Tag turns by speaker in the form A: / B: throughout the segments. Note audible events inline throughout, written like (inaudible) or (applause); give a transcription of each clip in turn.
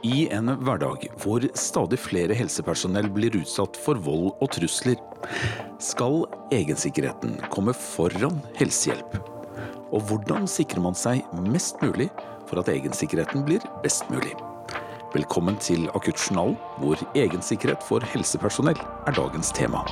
A: I en hverdag hvor stadig flere helsepersonell blir utsatt for vold og trusler, skal egensikkerheten komme foran helsehjelp. Og hvordan sikrer man seg mest mulig for at egensikkerheten blir best mulig? Velkommen til Akuttjournalen, hvor egensikkerhet for helsepersonell er dagens tema.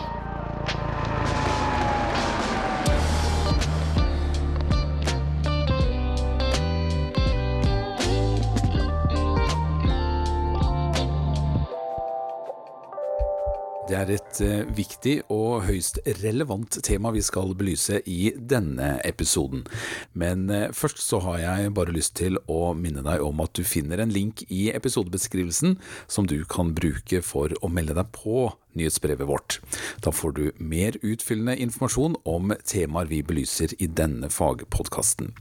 A: Eh, viktig og høyst relevant tema vi skal belyse i denne episoden. Men eh, først så har jeg bare lyst til å minne deg om at du finner en link i episodebeskrivelsen som du kan bruke for å melde deg på nyhetsbrevet vårt. Da får du mer utfyllende informasjon om temaer vi belyser i denne fagpodkasten.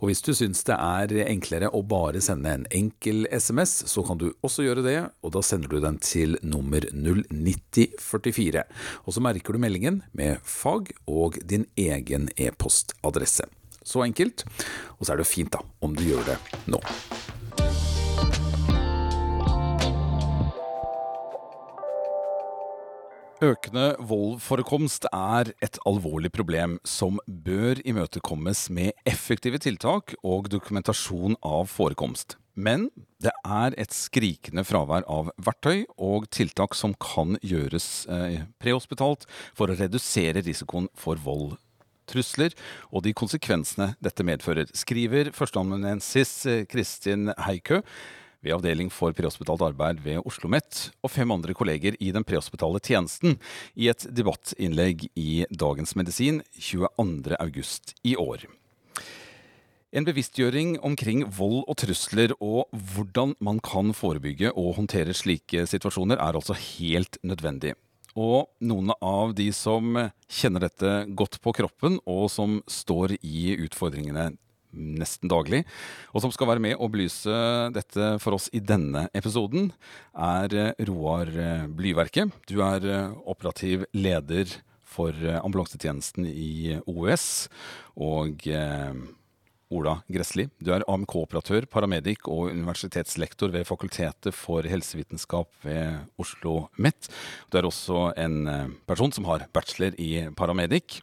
A: Og hvis du syns det er enklere å bare sende en enkel SMS, så kan du også gjøre det, og da sender du den til nummer 09044. Og så merker du meldingen med fag og din egen e-postadresse. Så enkelt. Og så er det fint da, om du gjør det nå. Økende voldforekomst er et alvorlig problem som bør imøtekommes med effektive tiltak og dokumentasjon av forekomst. Men det er et skrikende fravær av verktøy og tiltak som kan gjøres eh, prehospitalt for å redusere risikoen for vold trusler og de konsekvensene dette medfører, skriver førsteamanuensis eh, Kristin Heikø ved Avdeling for prehospitalt arbeid ved Oslo OsloMet, og fem andre kolleger i den prehospitale tjenesten i et debattinnlegg i Dagens Medisin 22.8 i år. En bevisstgjøring omkring vold og trusler og hvordan man kan forebygge og håndtere slike situasjoner, er altså helt nødvendig. Og noen av de som kjenner dette godt på kroppen, og som står i utfordringene nesten daglig, og som skal være med og belyse dette for oss i denne episoden, er eh, Roar eh, Blyverke. Du er eh, operativ leder for ambulansetjenesten i OUS. Og Ola Gressli, du er AMK-operatør, paramedic og universitetslektor ved Fakultetet for helsevitenskap ved Oslo OsloMet. Du er også en person som har bachelor i paramedic.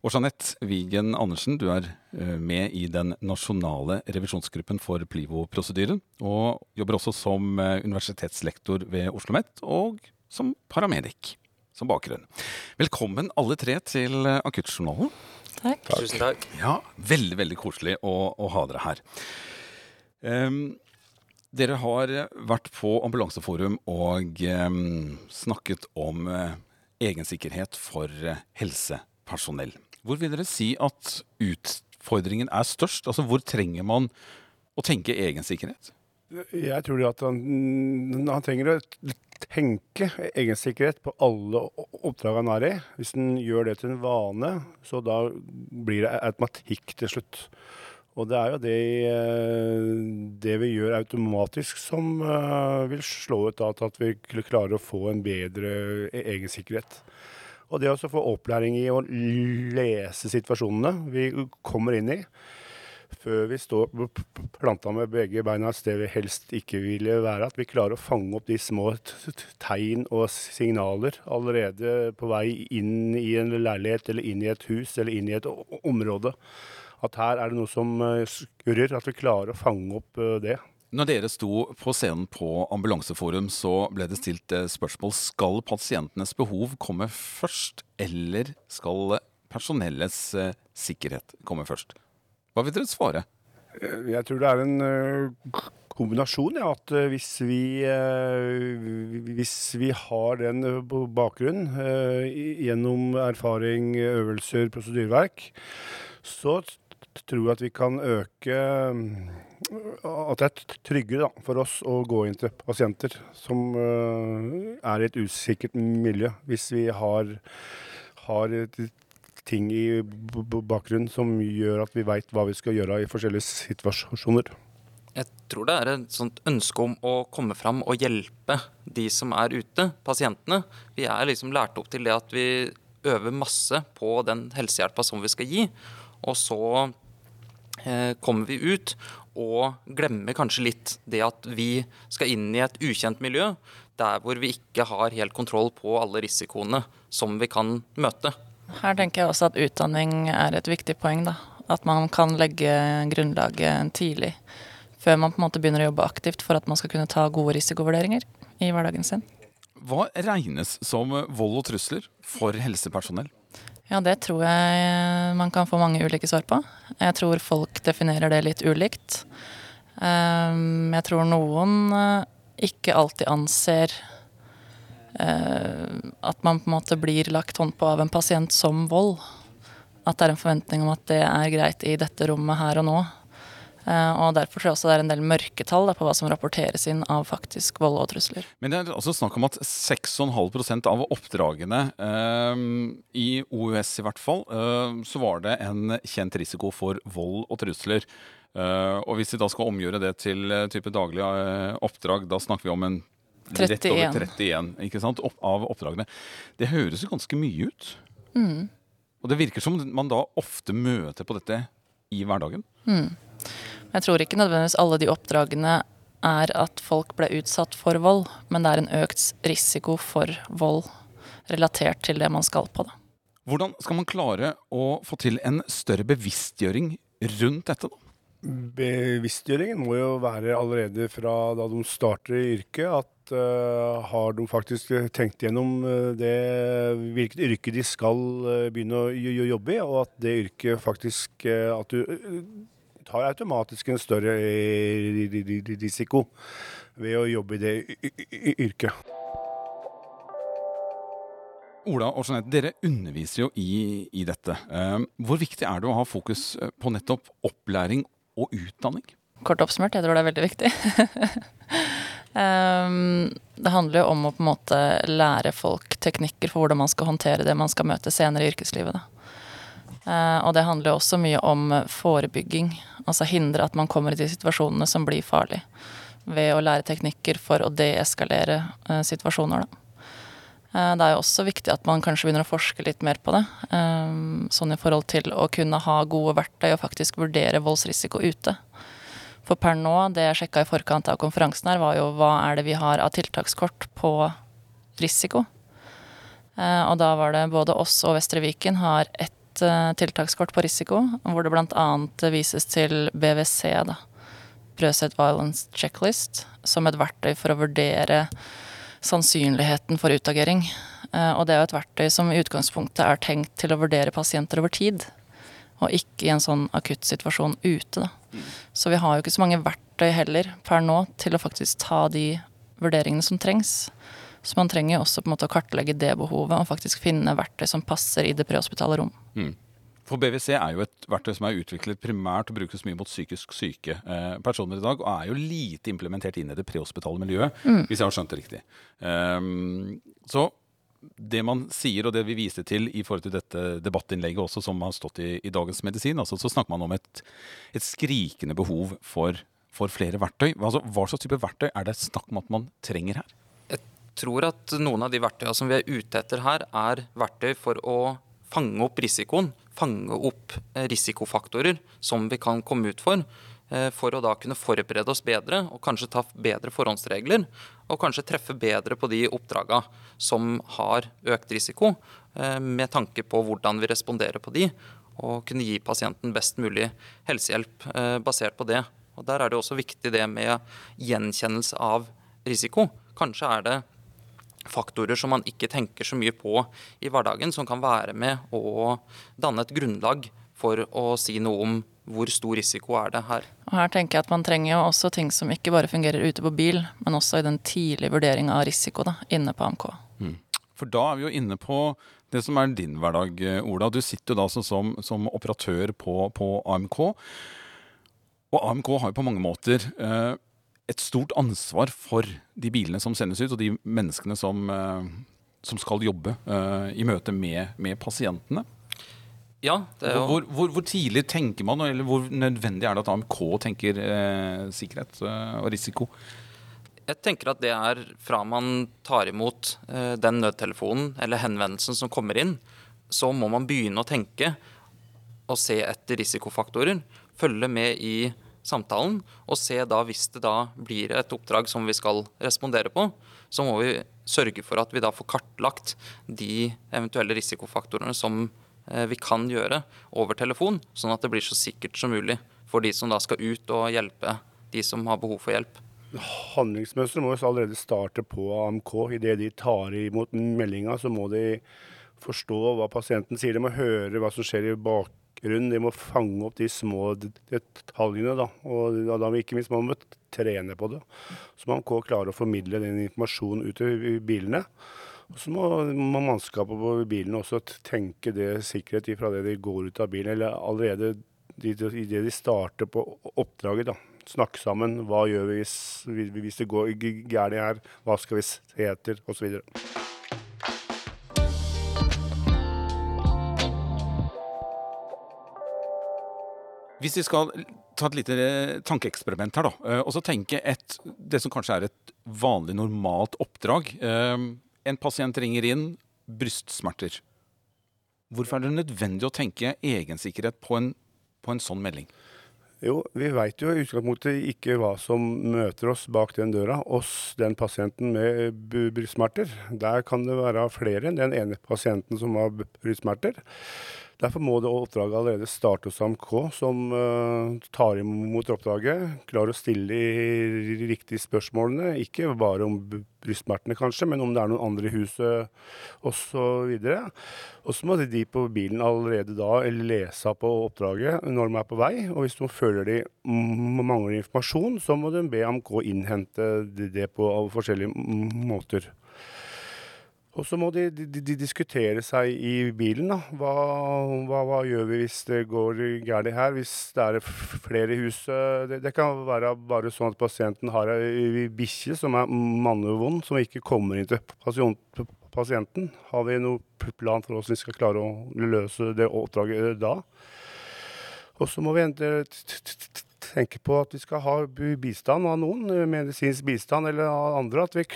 A: Og Jeanette Wigen Andersen, du er eh, med i den nasjonale revisjonsgruppen for Plivo-prosedyren, og jobber også som eh, universitetslektor ved Oslo OsloMet, og som paramedic som bakgrunn. Velkommen alle tre til eh, Akuttjournalen.
B: Takk. takk. Tusen takk.
A: Ja, Veldig veldig koselig å, å ha dere her. Um, dere har vært på Ambulanseforum og um, snakket om uh, egensikkerhet for uh, helsepersonell. Hvor vil dere si at utfordringen er størst? Altså Hvor trenger man å tenke egensikkerhet?
C: Jeg tror at han, han trenger å tenke egensikkerhet på alle oppdrag han er i. Hvis han gjør det til en vane, så da blir det automatikk til slutt. Og det er jo det, det vi gjør automatisk som uh, vil slå ut at vi klarer å få en bedre e-, egensikkerhet. Og det å få opplæring i å lese situasjonene vi kommer inn i, før vi står planta med begge beina et sted vi helst ikke ville være. At vi klarer å fange opp de små tegn og signaler allerede på vei inn i en leilighet eller inn i et hus eller inn i et område. At her er det noe som eh, skurrer. At vi klarer å fange opp eh, det.
A: Når dere sto på scenen på Ambulanseforum, så ble det stilt eh, spørsmål skal pasientenes behov komme først, eller skal personellets sikkerhet komme først? Hva vil dere svare?
C: Eh, jeg tror det er en kombinasjon. Ja, at hvis vi, hvis vi har den bakgrunnen gjennom erfaring, øvelser, prosedyreverk, så tror jeg at vi kan øke at det er tryggere da, for oss å gå inn til pasienter som er i et usikkert miljø, hvis vi har, har ting i bakgrunnen som gjør at vi veit hva vi skal gjøre i forskjellige situasjoner.
B: Jeg tror det er et sånt ønske om å komme fram og hjelpe de som er ute, pasientene. Vi er liksom lært opp til det at vi øver masse på den helsehjelpa som vi skal gi. Og så Eh, kommer vi ut og glemmer kanskje litt det at vi skal inn i et ukjent miljø, der hvor vi ikke har helt kontroll på alle risikoene som vi kan møte.
D: Her tenker jeg også at utdanning er et viktig poeng. da. At man kan legge grunnlaget tidlig. Før man på en måte begynner å jobbe aktivt for at man skal kunne ta gode risikovurderinger i hverdagen sin.
A: Hva regnes som vold og trusler for helsepersonell?
D: Ja, det tror jeg man kan få mange ulike svar på. Jeg tror folk definerer det litt ulikt. Ehm, jeg tror noen ikke alltid anser at man på en måte blir lagt hånd på av en pasient som vold. At det er en forventning om at det er greit i dette rommet her og nå. Eh, og Derfor tror jeg også det er en del mørketall da, på hva som rapporteres inn av faktisk vold og trusler.
A: Men det er også snakk om at 6,5 av oppdragene, eh, i OUS i hvert fall, eh, så var det en kjent risiko for vold og trusler. Eh, og hvis vi da skal omgjøre det til eh, type daglige eh, oppdrag, da snakker vi om en rett over 31 ikke sant, opp, av oppdragene. Det høres ganske mye ut.
D: Mm.
A: Og det virker som man da ofte møter på dette i hverdagen.
D: Mm. Jeg tror ikke nødvendigvis alle de oppdragene er at folk ble utsatt for vold, men det er en økt risiko for vold relatert til det man skal på. Da.
A: Hvordan skal man klare å få til en større bevisstgjøring rundt dette? da?
C: Bevisstgjøringen må jo være allerede fra da de starter i yrket, at uh, har de faktisk tenkt gjennom eh, det, hvilket yrke de skal uh, begynne å jobbe i, og at det yrket faktisk At du tar automatisk en større risiko ved å jobbe i det yrket.
A: Ola og Jeanette, dere underviser jo i, i dette. Hvor viktig er det å ha fokus på nettopp opplæring og utdanning?
D: Kort oppsummert, jeg tror det er veldig viktig. um, (laughs) det handler jo om å på en måte lære folk teknikker for hvordan man skal håndtere det man skal møte senere i yrkeslivet. Uh, og det handler jo også mye om forebygging. Altså hindre at man kommer i de situasjonene som blir farlige. Ved å lære teknikker for å deeskalere uh, situasjoner, da. Eh, det er jo også viktig at man kanskje begynner å forske litt mer på det. Eh, sånn i forhold til å kunne ha gode verktøy og faktisk vurdere voldsrisiko ute. For per nå, det jeg sjekka i forkant av konferansen her, var jo hva er det vi har av tiltakskort på risiko. Eh, og da var det både oss og Vestre Viken har ett tiltakskort på risiko, hvor det bl.a. vises til BWC, da. Brøset Violence Checklist, som et verktøy for å vurdere sannsynligheten for utagering. Eh, og det er jo et verktøy som i utgangspunktet er tenkt til å vurdere pasienter over tid. Og ikke i en sånn akutt situasjon ute, da. Så vi har jo ikke så mange verktøy heller per nå til å faktisk ta de vurderingene som trengs. Så man trenger jo også på en måte å kartlegge det behovet og faktisk finne verktøy som passer i det prehospitale rom. Mm.
A: For BWC er jo et verktøy som er utviklet primært og brukes mye mot psykisk syke eh, personer i dag, og er jo lite implementert inn i det prehospitale miljøet, mm. hvis jeg har skjønt det riktig. Um, så det man sier, og det vi viste til i forhold til dette debattinnlegget også, som har stått i, i Dagens Medisin, altså, så snakker man om et, et skrikende behov for, for flere verktøy. Altså, hva slags type verktøy er det snakk om at man trenger her?
B: Jeg tror at noen av de verktøyene som vi er ute etter her, er verktøy for å fange opp risikoen fange opp eh, risikofaktorer som vi kan komme ut for. Eh, for å da kunne forberede oss bedre og kanskje ta bedre forhåndsregler. Og kanskje treffe bedre på de oppdraga som har økt risiko, eh, med tanke på hvordan vi responderer på de. Og kunne gi pasienten best mulig helsehjelp basert på det. Og Der er det også viktig det med gjenkjennelse av risiko. Kanskje er det faktorer som man ikke tenker så mye på i hverdagen, som kan være med å danne et grunnlag for å si noe om hvor stor risiko er det her.
D: Og her tenker jeg at Man trenger jo også ting som ikke bare fungerer ute på bil, men også i den tidlige vurderinga av risiko da, inne på AMK. Mm.
A: For da er vi jo inne på det som er din hverdag, Ola. Du sitter jo da som, som operatør på, på, AMK. Og AMK har jo på mange måter eh, et stort ansvar for de bilene som sendes ut, og de menneskene som, eh, som skal jobbe uh, i møte med, med, pasientene.
B: Ja, jo...
A: Hvor, hvor, hvor, tidlig tenker man, eller hvor nødvendig er det at AMK tenker uh, sikkerhet uh, og risiko?
B: Jeg tenker at det er fra man tar imot den nødtelefonen eller henvendelsen som kommer inn, så må man begynne å tenke og se etter risikofaktorer. Følge med i samtalen og se da hvis det da blir et oppdrag som vi skal respondere på, så må vi sørge for at vi da får kartlagt de eventuelle risikofaktorene som eh, vi kan gjøre over telefon, sånn at det blir så sikkert som mulig for de som da skal ut og hjelpe de som har behov for hjelp.
C: Handlingsmønsteret må jo allerede starte på AMK. Idet de tar imot meldinga, så må de forstå hva pasienten sier. De må høre hva som skjer i bakgrunnen. De må fange opp de små detaljene. Da. Og da ikke minst må trene på det. Så man må klare å formidle den informasjonen ut i bilene. Og så må, må mannskapet på bilene også tenke det sikkerhet ifra det de går ut av bilen, eller allerede idet de starter på oppdraget. da snakke sammen. Hva gjør vi hvis, hvis det går gærent her? Hva skal vi se etter? Osv.
A: Hvis vi skal ta et lite tankeeksperiment her, da, eh, og så tenke et, det som kanskje er et vanlig, normalt oppdrag. Eh, en pasient ringer inn, brystsmerter. Hvorfor er det nødvendig å tenke egensikkerhet på en, på en sånn melding?
C: Jo, vi veit jo i utgangspunktet ikke hva som møter oss bak den døra. Oss, den pasienten med brystsmerter. Der kan det være flere enn den ene pasienten som har brystsmerter. Derfor må det oppdraget allerede starte hos AMK, som uh, tar imot oppdraget. Klarer å stille de riktige spørsmålene, ikke bare om brystsmertene kanskje, men om det er noen andre i huset osv. Og så må de på bilen allerede da lese på oppdraget når de er på vei. Og hvis de føler de mangler informasjon, så må de be AMK innhente det på forskjellige måter. Og så må de, de, de, diskutere seg i bilen. da. Hva, hva, hva, gjør vi hvis det går galt her? Hvis det er flere i huset? Det, det, kan være bare sånn at pasienten har ei bikkje som er mannevond, som ikke kommer inn til pasienten. Har vi noen plan for hvordan vi skal klare å løse det oppdraget da? Og så må vi tenke på at vi skal ha bistand av noen, medisinsk bistand eller andre. At vi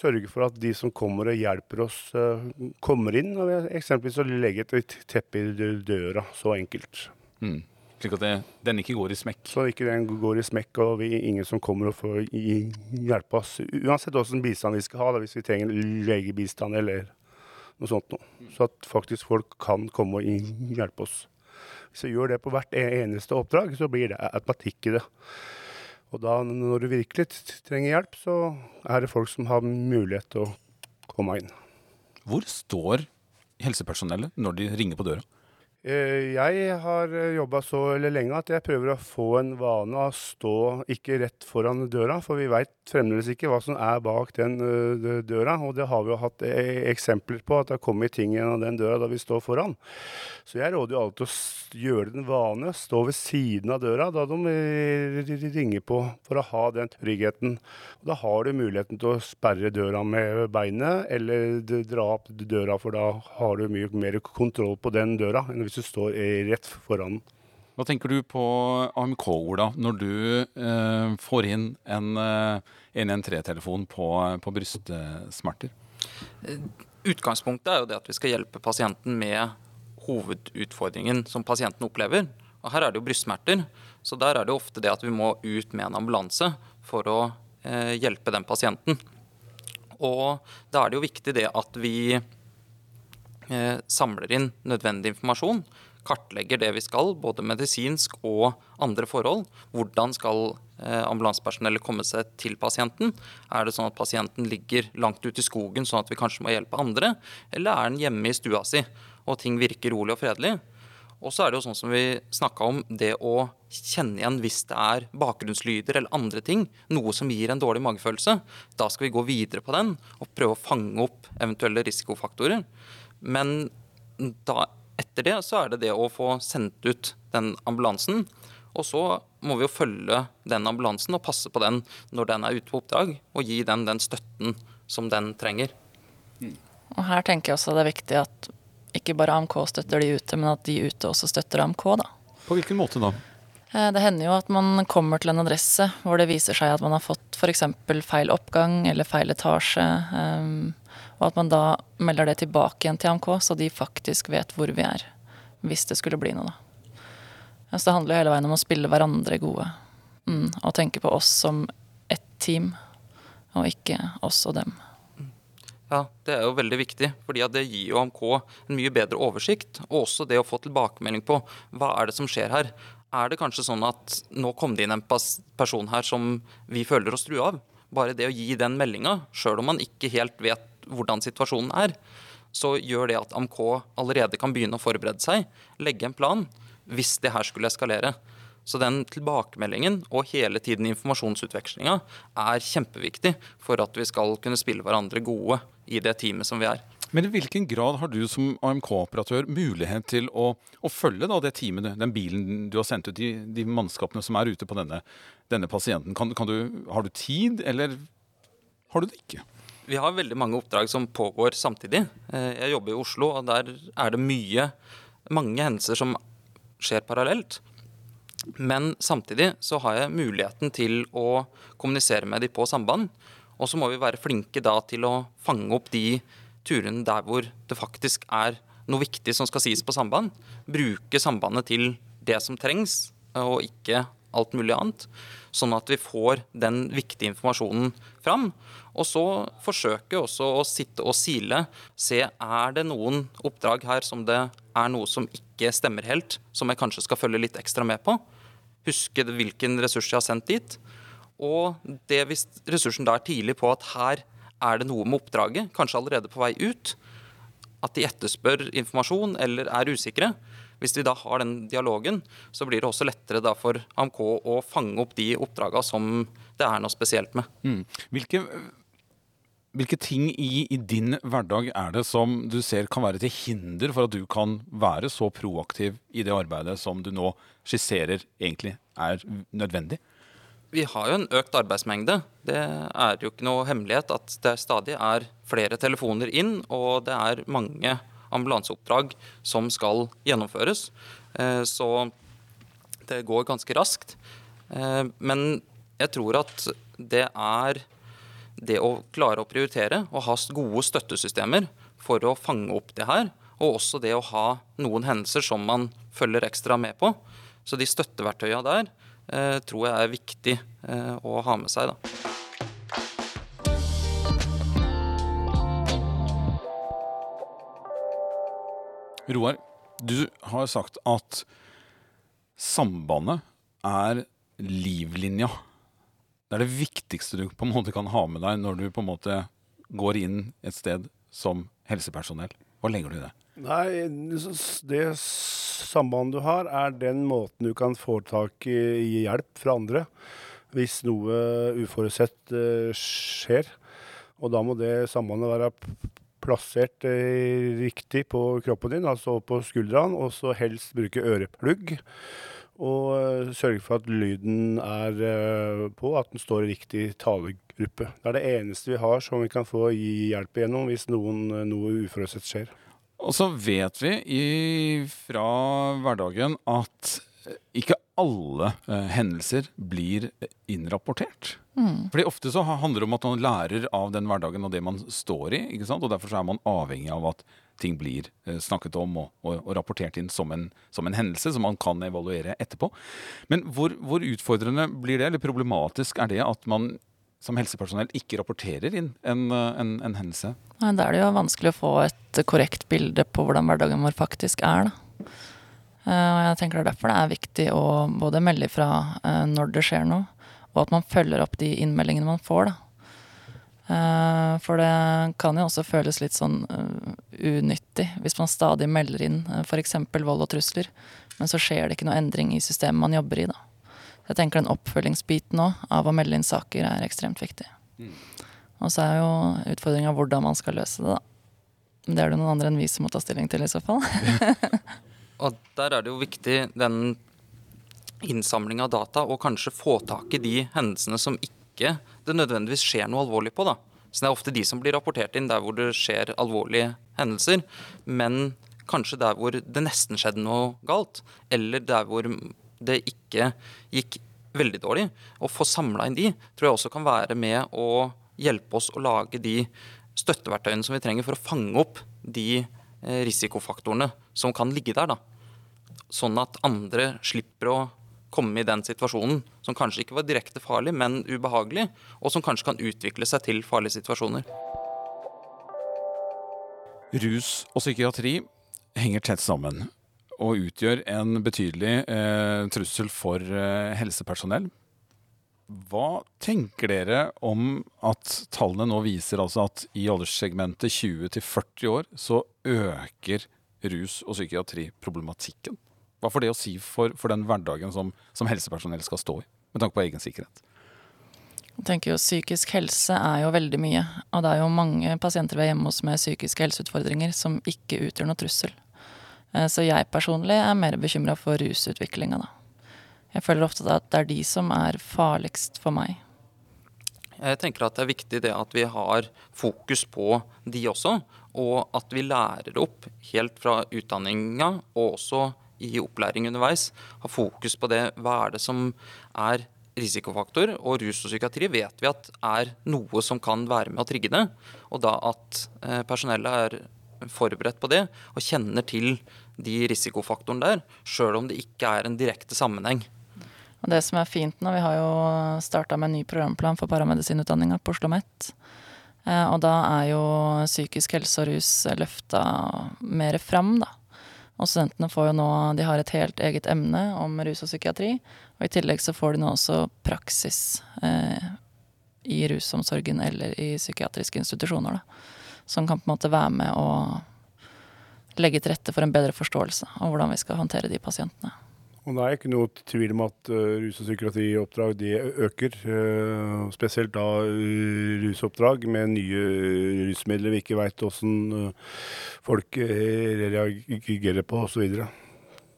C: sørge for at de som kommer og hjelper oss, uh, kommer inn. og Eksempelvis å legge et teppe i døra. Så enkelt.
A: Mm. Slik at det, den ikke går i smekk?
C: Så ikke den går i smekk, og vi, ingen som kommer og får hjelpe oss. Uansett hvilken bistand vi skal ha, da, hvis vi trenger legebistand eller noe sånt noe. Så at faktisk folk kan komme og hjelpe oss. Hvis vi gjør det på hvert e-, eneste oppdrag, så blir det automatikk i det. Og da, når du virkelig trenger hjelp, så er det folk som har mulighet til å komme inn.
A: Hvor står helsepersonellet når de ringer på døra?
C: Eh, jeg har eh, jobba så lenge at jeg prøver å få en vane av å stå ikke rett foran døra, for vi veit fremdeles ikke hva som er bak den eh, døra. Og det har vi jo hatt eksempler på, at det har kommet ting gjennom den døra da vi står foran. Så jeg råder jo alltid å gjøre den vane, stå ved siden av døra da de ringer på, for å ha den tryggheten. Og da har du muligheten til å sperre døra med beinet, eller dra opp døra, for da har du mye mer kontroll på den døra enn hvis du står rett foran.
A: Hva tenker du på AMK, Ola, når du eh, får inn en eh, 113-telefon på, på, brystsmerter?
B: Utgangspunktet er jo det at vi skal hjelpe pasienten med hovedutfordringen som pasienten opplever. Og Her er det jo brystsmerter, så der er det ofte det at vi må ut med en ambulanse for å eh, hjelpe den pasienten. Og da er det jo viktig det at vi Eh, samler inn nødvendig informasjon, kartlegger det vi skal, både medisinsk og andre forhold. Hvordan skal eh, ambulansepersonellet komme seg til pasienten? Er det sånn at pasienten ligger langt ute i skogen, sånn at vi kanskje må hjelpe andre? Eller er den hjemme i stua si, og ting virker rolig og fredelig? Og så er det jo sånn som vi snakka om, det å kjenne igjen hvis det er bakgrunnslyder eller andre ting, noe som gir en dårlig magefølelse. Da skal vi gå videre på den og prøve å fange opp eventuelle risikofaktorer. Men da, etter det så er det det å få sendt ut den ambulansen. Og så må vi jo følge den ambulansen og passe på den når den er ute på oppdrag, og gi den den støtten som den trenger.
D: Og her tenker jeg også det er viktig at ikke bare AMK støtter de ute, men at de ute også støtter AMK, da.
A: På hvilken måte da?
D: Eh, det hender jo at man kommer til en adresse hvor det viser seg at man har fått f.eks. feil oppgang eller feil etasje. Um, og at man da melder det tilbake igjen til AMK, så de faktisk vet hvor vi er. Hvis det skulle bli noe, da. Så det handler hele veien om å spille hverandre gode. Mm, og tenke på oss som ett team, og ikke oss og dem.
B: Ja, Det er jo veldig viktig, fordi det gir jo AMK en mye bedre oversikt. Og også det å få tilbakemelding på hva er det som skjer her. Er det kanskje sånn at nå kom det inn en person her som vi føler oss trua av? Bare det å gi den meldinga, sjøl om man ikke helt vet hvordan situasjonen er, så gjør det at AMK allerede kan begynne å forberede seg, legge en plan, hvis det her skulle eskalere. Så den tilbakemeldingen og hele tiden informasjonsutvekslinga er kjempeviktig for at vi skal kunne spille hverandre gode i det teamet som vi er.
A: Men i hvilken grad har du som AMK-operatør mulighet til å, å følge da, det teamet, den bilen du har sendt ut, de, de mannskapene som er ute på denne, denne pasienten? Kan, kan du, har du tid, eller har du det ikke?
B: Vi har veldig mange oppdrag som pågår samtidig. Eh, jeg jobber i Oslo, og der er det mye, mange hendelser som skjer parallelt. Men samtidig så har jeg muligheten til å kommunisere med de på samband. Og så må vi være flinke da til å fange opp de turene der hvor det faktisk er noe viktig som skal sies på samband. Bruke sambandet til det som trengs, og ikke alt mulig annet. Sånn at vi får den viktige informasjonen fram. Og så forsøke også å sitte og sile. Se er det noen oppdrag her som det er noe som ikke stemmer helt, som jeg kanskje skal følge litt ekstra med på. Huske hvilken ressurs jeg har sendt dit. Og det hvis ressursen da er tidlig på at her er det noe med oppdraget, kanskje allerede på vei ut, at de etterspør informasjon eller er usikre, hvis vi da har den dialogen, så blir det også lettere for AMK å fange opp de oppdragene som det er noe spesielt med.
A: Mm. Hvilke, hvilke, ting i, i, din hverdag er det som du ser kan være til hinder for at du kan være så proaktiv i det arbeidet som du nå skisserer egentlig er nødvendig?
B: Vi har jo en økt arbeidsmengde. Det er jo ikke noe hemmelighet at det stadig er flere telefoner inn, og det er mange ambulanseoppdrag som skal gjennomføres. Eh, så det går ganske raskt. Eh, men jeg tror at det er det å klare å prioritere og ha gode støttesystemer for å fange opp det her, og også det å ha noen hendelser som man følger ekstra med på. Så de støtteverktøyene der tror jeg er viktig eh, å ha med seg. da.
A: Roar, du har sagt at sambandet er livlinja. Det er det viktigste du på en måte kan ha med deg når du på en måte går inn et sted som helsepersonell. Hva legger du i det?
C: Nei, det sambandet du har, er den måten du kan få tak i hjelp fra andre hvis noe uforutsett uh, skjer. Og da må det sambandet være plassert uh, riktig på kroppen din, altså på skuldrene, og så helst bruke øreplugg. Og uh, sørge for at lyden er på, at den står i riktig talegruppe. Det er det eneste vi har som vi kan få gi hjelp igjennom hvis noen, noe uforutsett skjer.
A: Og så vet vi i, fra hverdagen at ikke alle eh, hendelser blir innrapportert. Mm. Fordi Ofte så handler det om at man lærer av den hverdagen og det man står i. ikke sant? Og Derfor så er man avhengig av at ting blir eh, snakket om og, og, og rapportert inn som en, som en, hendelse som man kan evaluere etterpå. Men hvor, hvor utfordrende blir det, eller problematisk er det at man som helsepersonell ikke rapporterer inn en, en, en hendelse?
D: Nei, Da er det jo vanskelig å få et korrekt bilde på hvordan hverdagen vår faktisk er. Da. Eh, og jeg tenker Det er derfor det er viktig å både melde ifra eh, når det skjer noe, og at man følger opp de innmeldingene man får. Da. Eh, for det kan jo også føles litt sånn unyttig hvis man stadig melder inn f.eks. vold og trusler, men så skjer det ikke noe endring i systemet man jobber i. da. Jeg tenker den oppfølgingsbiten òg, av å melde inn saker, er ekstremt viktig. Mm. Og så er jo utfordringa hvordan man skal løse det, da. Men det er det noen andre enn vi som må ta stilling til, i så fall. (laughs)
B: og der er det jo viktig den innsamling av data, og kanskje få tak i de hendelsene som ikke det nødvendigvis skjer noe alvorlig på. da. Så det er ofte de som blir rapportert inn der hvor det skjer alvorlige hendelser. Men kanskje der hvor det nesten skjedde noe galt, eller der hvor det ikke gikk veldig dårlig, å få samla inn de, tror jeg også kan være med å hjelpe oss å lage de støtteverktøyene som vi trenger for å fange opp de eh, risikofaktorene som kan ligge der. da. Sånn at andre slipper å komme i den situasjonen som kanskje ikke var direkte farlig, men ubehagelig, og som kanskje kan utvikle seg til farlige situasjoner.
A: Rus og psykiatri henger tett sammen og utgjør en betydelig eh, trussel for eh, helsepersonell. Hva tenker dere om at tallene nå viser altså at i alderssegmentet 20 til 40 år så øker rus- og psykiatriproblematikken? Hva får det å si for, for den hverdagen som, som helsepersonell skal stå i, med tanke på egen sikkerhet?
D: Jeg tenker jo Psykisk helse er jo veldig mye, og det er jo mange pasienter vi er hjemme hos med psykiske helseutfordringer som ikke utgjør noe trussel. Eh, så jeg personlig er mer bekymra for rusutviklinga, da. Jeg føler ofte at det er de som er farligst for meg.
B: Jeg tenker at det er viktig det at vi har fokus på de også, og at vi lærer opp helt fra utdanninga og også i opplæring underveis. Ha fokus på det. Hva er det som er risikofaktor? Og rus og psykiatri vet vi at er noe som kan være med å trigge det. Og da at eh, personellet er forberedt på det og kjenner til de risikofaktorene der, sjøl om det ikke er en direkte sammenheng.
D: Og det som er fint nå, vi har jo starta med en ny programplan for paramedisinutdanninga på Oslo OsloMet. Eh, og da er jo psykisk helse og rus løfta mer fram, da. Og studentene får jo nå De har et helt eget emne om rus og psykiatri. Og i tillegg så får de nå også praksis eh, i rusomsorgen eller i psykiatriske institusjoner, da som kan på en måte være med å legge til rette for en bedre forståelse av hvordan vi skal håndtere de pasientene.
C: Og Det er ikke noe tvil om at uh, rus- og psykiatrioppdrag de øker. Uh, spesielt da uh, rusoppdrag med nye rusmidler vi ikke veit åssen folk reagerer på osv. Så, videre.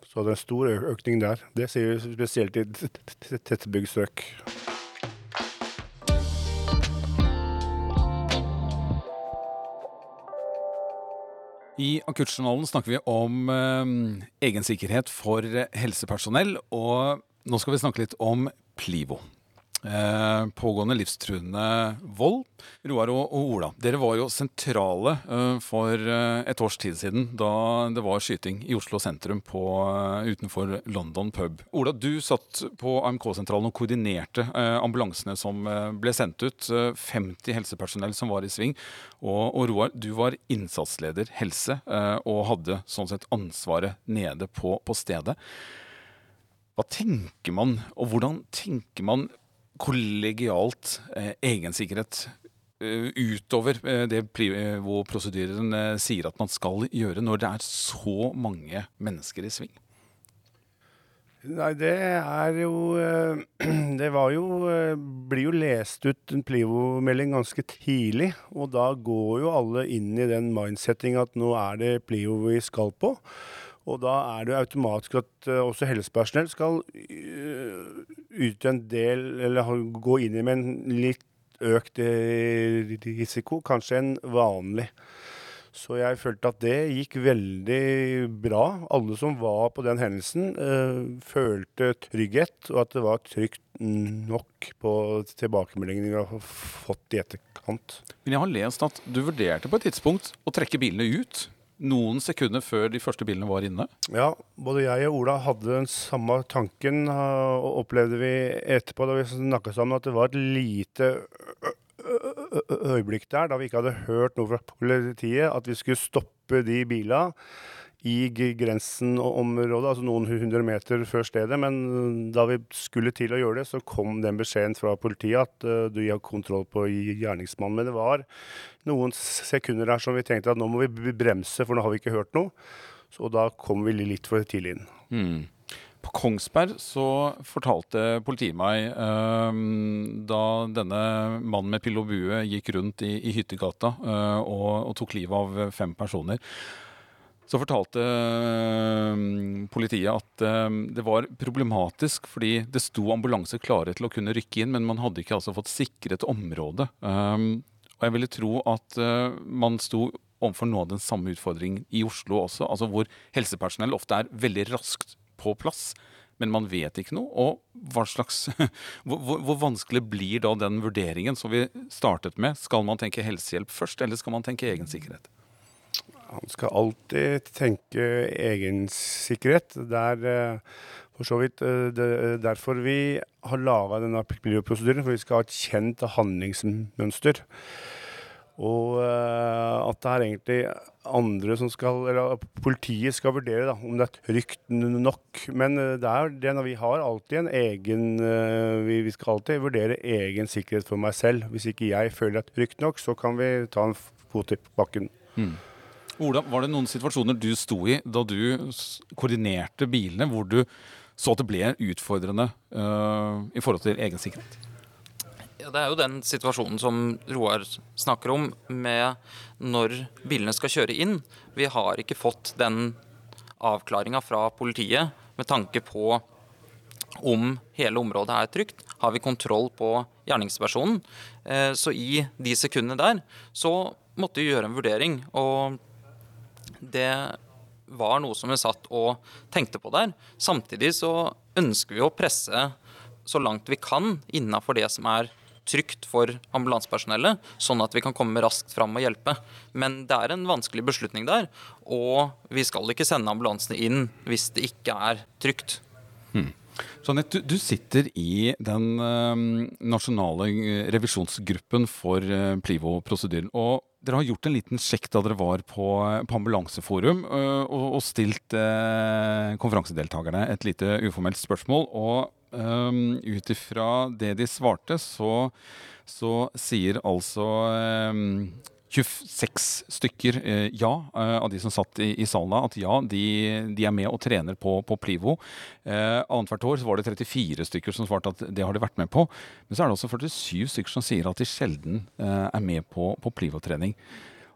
C: så det er en stor økning der. Det ser vi spesielt i tettbygd strøk.
A: I Akuttjournalen snakker vi om eh, egensikkerhet for helsepersonell, og nå skal vi snakke litt om Plivo. Eh, pågående livstruende vold. Roar og, Ola, dere var jo sentrale eh, for eh, et års tid siden da det var skyting i Oslo sentrum på, utenfor London pub. Ola, du satt på AMK-sentralen og koordinerte ambulansene som ble sendt ut. 50 helsepersonell som var i sving. Og, og Roar, du var innsatsleder helse og hadde sånn sett ansvaret nede på, på stedet. Hva tenker man, og hvordan tenker man kollegialt eh, egensikkerhet eh, utover eh, det hvor prosedyren eh, sier at man skal gjøre, når det er så mange mennesker i sving?
C: Nei, det er jo eh, (clears throat) Det var jo eh, Blir jo lest ut en Plivo-melding ganske tidlig. Og da går jo alle inn i den mindsetting at nå er det Plivo vi skal på. Og da er det automatisk at uh, også helsepersonell skal uh, yte en del, eller gå inn i med en litt økt uh, risiko, kanskje en vanlig. Så jeg følte at det gikk veldig bra. Alle som var på den hendelsen, følte trygghet, og at det var trygt nok på tilbakemeldingene vi har fått i etterkant.
A: Men jeg har lest at du vurderte på et tidspunkt å trekke bilene ut noen sekunder før de første bilene var inne?
C: Ja, både jeg og Ola hadde den samme tanken, og opplevde vi etterpå da vi snakka sammen, at det var et lite øyeblikk der da vi ikke hadde hørt noe fra politiet, at vi skulle stoppe de bilene i grensenområdet, altså noen hundre meter før stedet. Men da vi skulle til å gjøre det, så kom den beskjeden fra politiet at uh, du har kontroll på gjerningsmannen. Men det var noen sekunder der som vi tenkte at nå må vi bremse, for nå har vi ikke hørt noe. Så da kom vi litt for tidlig inn.
A: Mm. På Kongsberg så fortalte politiet meg eh, da denne mannen med pil og bue gikk rundt i, i hyttegata eh, og, og, tok livet av fem personer. Så fortalte øh, politiet at øh, det var problematisk fordi det sto ambulanser klare til å kunne rykke inn, men man hadde ikke altså fått sikret området. Um, og jeg ville tro at man sto overfor noe av den samme utfordringen i Oslo også, altså hvor helsepersonell ofte er veldig raskt på plass. Men man vet ikke noe. Og hva slags, (laughs) hvor, hvor, vanskelig blir da den vurderingen som vi startet med? Skal man tenke helsehjelp først, eller skal man tenke egen sikkerhet?
C: Han skal alltid tenke egensikkerhet. Det er for så vidt eh, er derfor vi har laga denne miljøprosedyren, for vi skal ha et kjent handlingsmønster. Og at det er egentlig andre som skal Eller politiet skal vurdere da, om det er trygt nok. Men det er det når vi har alltid en egen vi, skal alltid vurdere egen sikkerhet for meg selv. Hvis ikke jeg føler det er trygt nok, så kan vi ta en fot i bakken. Mm.
A: Ola, var det noen situasjoner du sto i da du koordinerte bilene, hvor du så at det ble utfordrende i forhold til egen sikkerhet?
B: Ja, det er jo den situasjonen som Roar snakker om, med når bilene skal kjøre inn. Vi har ikke fått den avklaringa fra politiet med tanke på om hele området er trygt. Har vi kontroll på gjerningspersonen? Eh, så i de sekundene der så måtte vi gjøre en vurdering. Og det var noe som vi satt og tenkte på der. Samtidig så ønsker vi å presse så langt vi kan innafor det som er trygt for ambulansepersonellet, sånn at vi kan komme raskt fram og hjelpe. Men det er en vanskelig beslutning der, og vi skal ikke sende ambulansene inn hvis det ikke er trygt.
A: Hmm. Jeanette, du, sitter i den uh, nasjonale eh, revisjonsgruppen for uh, Plivo-prosedyren. og dere har gjort en liten sjekk da dere var på, på Ambulanseforum uh, og, og, stilt konferansedeltakerne et lite uformelt spørsmål. og Um, Ut ifra det de svarte, så, så sier altså 26 stykker uh, ja, uh, av de som satt i, i salen da, at ja, de, de, er med og trener på, på Plivo. Eh, Annethvert år så var det 34 stykker som svarte at det har de vært med på. Men så er det også 47 stykker som sier at de sjelden eh, er med på, på Plivo-trening.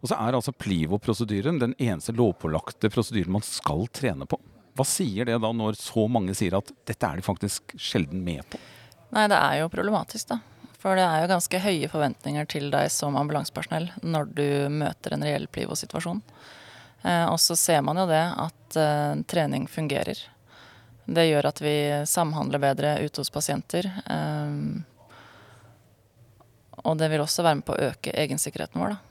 A: Og så er altså Plivo-prosedyren den eneste lovpålagte prosedyren man skal trene på. Hva sier det da når så mange sier at dette er de faktisk sjelden med på?
D: Nei, det er jo problematisk, da. For det er jo ganske høye forventninger til deg som ambulansepersonell når du møter en reell Plivo-situasjon. Eh, og så ser man jo det at eh, trening fungerer. Det gjør at vi samhandler bedre ute hos pasienter. Eh, og det vil også være med på å øke egensikkerheten vår, da.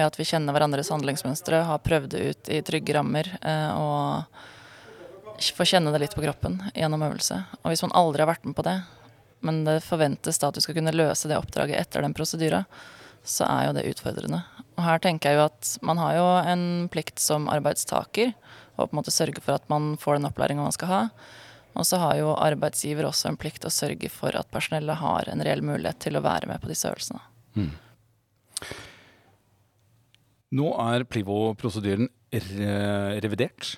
D: Med at vi kjenner hverandres handlingsmønstre, har prøvd det ut i trygge rammer. Og får kjenne det litt på kroppen gjennom øvelse. Og hvis man aldri har vært med på det, men det forventes da at du skal kunne løse det oppdraget etter den prosedyra, så er jo det utfordrende. Og her tenker jeg jo at man har jo en plikt som arbeidstaker å på en måte sørge for at man får den opplæringa man skal ha. Og så har jo arbeidsgiver også en plikt å sørge for at personellet har en reell mulighet til å være med på disse øvelsene. Mm.
A: Nå er Plivo-prosedyren revidert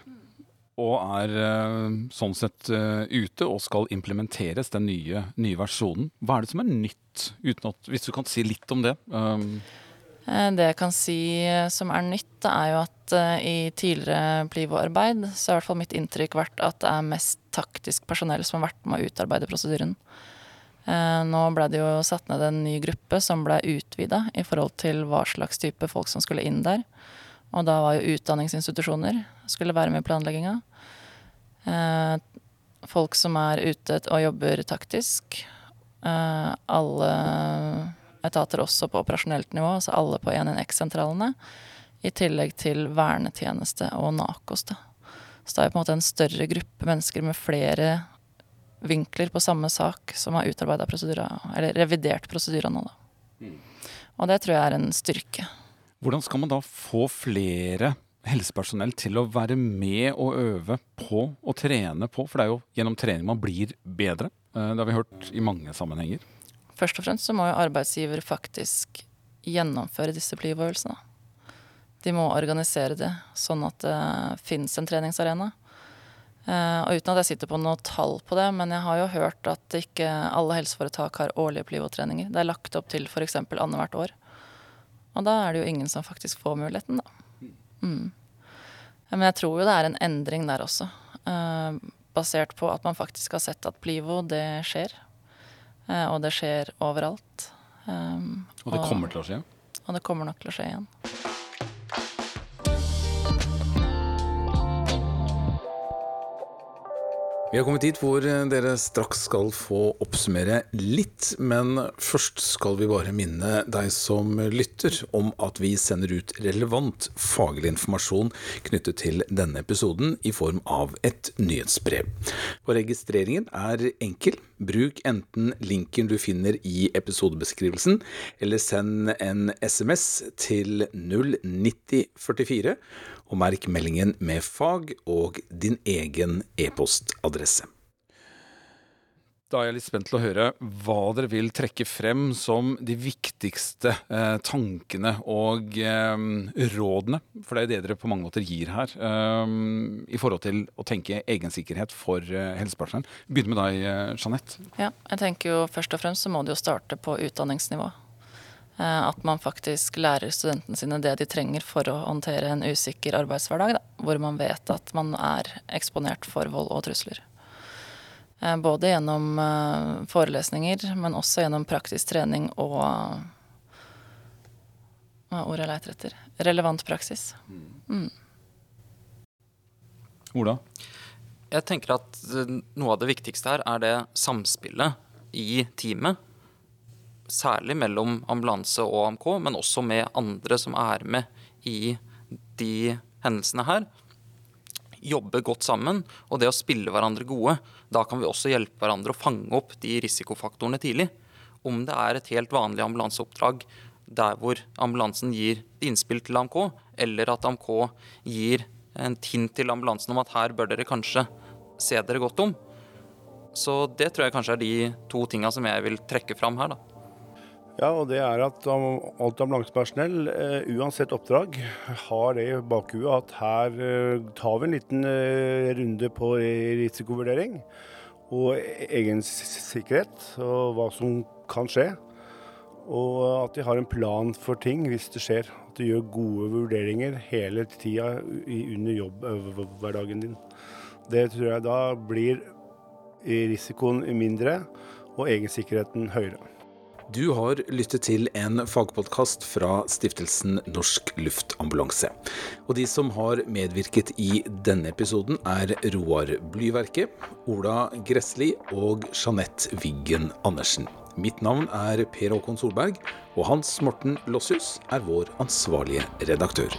A: og er uh, sånn sett uh, ute og skal implementeres, den nye, nye, versjonen. Hva er det som er nytt, at, hvis du kan si litt om det? Um.
D: Det jeg kan si som er nytt, er jo at i tidligere Plivo-arbeid så har i hvert fall mitt inntrykk vært at det er mest taktisk personell som har vært med å utarbeide prosedyren. Nå ble det jo satt ned en ny gruppe som ble utvida i forhold til hva slags type folk som skulle inn der. Og da var jo utdanningsinstitusjoner skulle være med i planlegginga. Eh, folk som er ute og jobber taktisk. Eh, alle etater også på operasjonelt nivå, altså alle på 1NX-sentralene. I tillegg til vernetjeneste og NAKOS. Da. Så det er på en måte en større gruppe mennesker med flere vinkler på samme sak som har utarbeida prosedyra, eller revidert prosedyra nå, da. Mm. Og det tror jeg er en styrke.
A: Hvordan skal man da få flere helsepersonell til å være med og øve på og trene på? For det er jo gjennom trening man blir bedre. Eh, det har vi hørt i mange sammenhenger.
D: Først og fremst så må jo arbeidsgiver faktisk gjennomføre disse plivøvelsene. De må organisere det sånn at det finnes en treningsarena. Uh, og uten at jeg sitter på noe tall på det, men jeg har jo hørt at ikke alle helseforetak har årlige plivotreninger. Det er lagt opp til f.eks. annethvert år. Og da er det jo ingen som faktisk får muligheten, da. Mm. Men jeg tror jo det er en endring der også. Uh, basert på at man faktisk har sett at Plivo, det skjer. Uh, og det skjer overalt.
A: Um, og det kommer til å skje?
D: Og det kommer nok til å skje igjen.
A: Vi har kommet dit hvor eh, dere straks skal få oppsummere litt, men først skal vi bare minne deg som lytter om at vi sender ut relevant faglig informasjon knyttet til denne episoden i form av et nyhetsbrev. Og registreringen er enkel. Bruk enten linken du finner i episodebeskrivelsen, eller send en SMS til 09044 og merk meldingen med fag og din egen e-postadresse. Da er jeg litt spent til å høre hva dere vil trekke frem som de viktigste eh, tankene og eh, rådene, for det er det dere på mange måter gir her, eh, i forhold til å tenke egensikkerhet for eh, helsepersonell. Begynner med deg, eh, Jeanette.
D: Ja, jeg tenker jo først og fremst så må det jo starte på utdanningsnivå. Eh, at man faktisk lærer studentene sine det de trenger for å håndtere en usikker arbeidshverdag, da, hvor man vet at man er eksponert for vold og trusler. Eh, både gjennom eh, forelesninger, men også gjennom praktisk trening og Hva er ordet jeg leter etter? Relevant praksis. Mm.
A: Ola?
B: Jeg tenker at noe av det viktigste her er det samspillet i teamet særlig mellom ambulanse og AMK, men også med andre som er med i de hendelsene her. Jobbe godt sammen, og det å spille hverandre gode. Da kan vi også hjelpe hverandre å fange opp de risikofaktorene tidlig. Om det er et helt vanlig ambulanseoppdrag der hvor ambulansen gir innspill til AMK, eller at AMK gir en hint til ambulansen om at her bør dere kanskje se dere godt om. Så det tror jeg kanskje er de to tinga som jeg vil trekke fram her. da.
C: Ja, og det er at alt ambulansepersonell, uh, uansett oppdrag, har det i bakhuet at her uh, tar vi en liten uh, runde på risikovurdering og egen sikkerhet og hva som kan skje. Og at de har en plan for ting hvis det skjer. At de gjør gode vurderinger hele tida under jobbhverdagen din. Det tror jeg da blir risikoen mindre og egensikkerheten høyere.
A: Du har lyttet til en fagpodkast fra stiftelsen Norsk Luftambulanse. Og de som har medvirket i denne episoden er Roar Blyverke, Ola Gressli og Jeanette Wiggen Andersen. Mitt navn er Per Håkon Solberg, og Hans Morten Lossius er vår ansvarlige redaktør.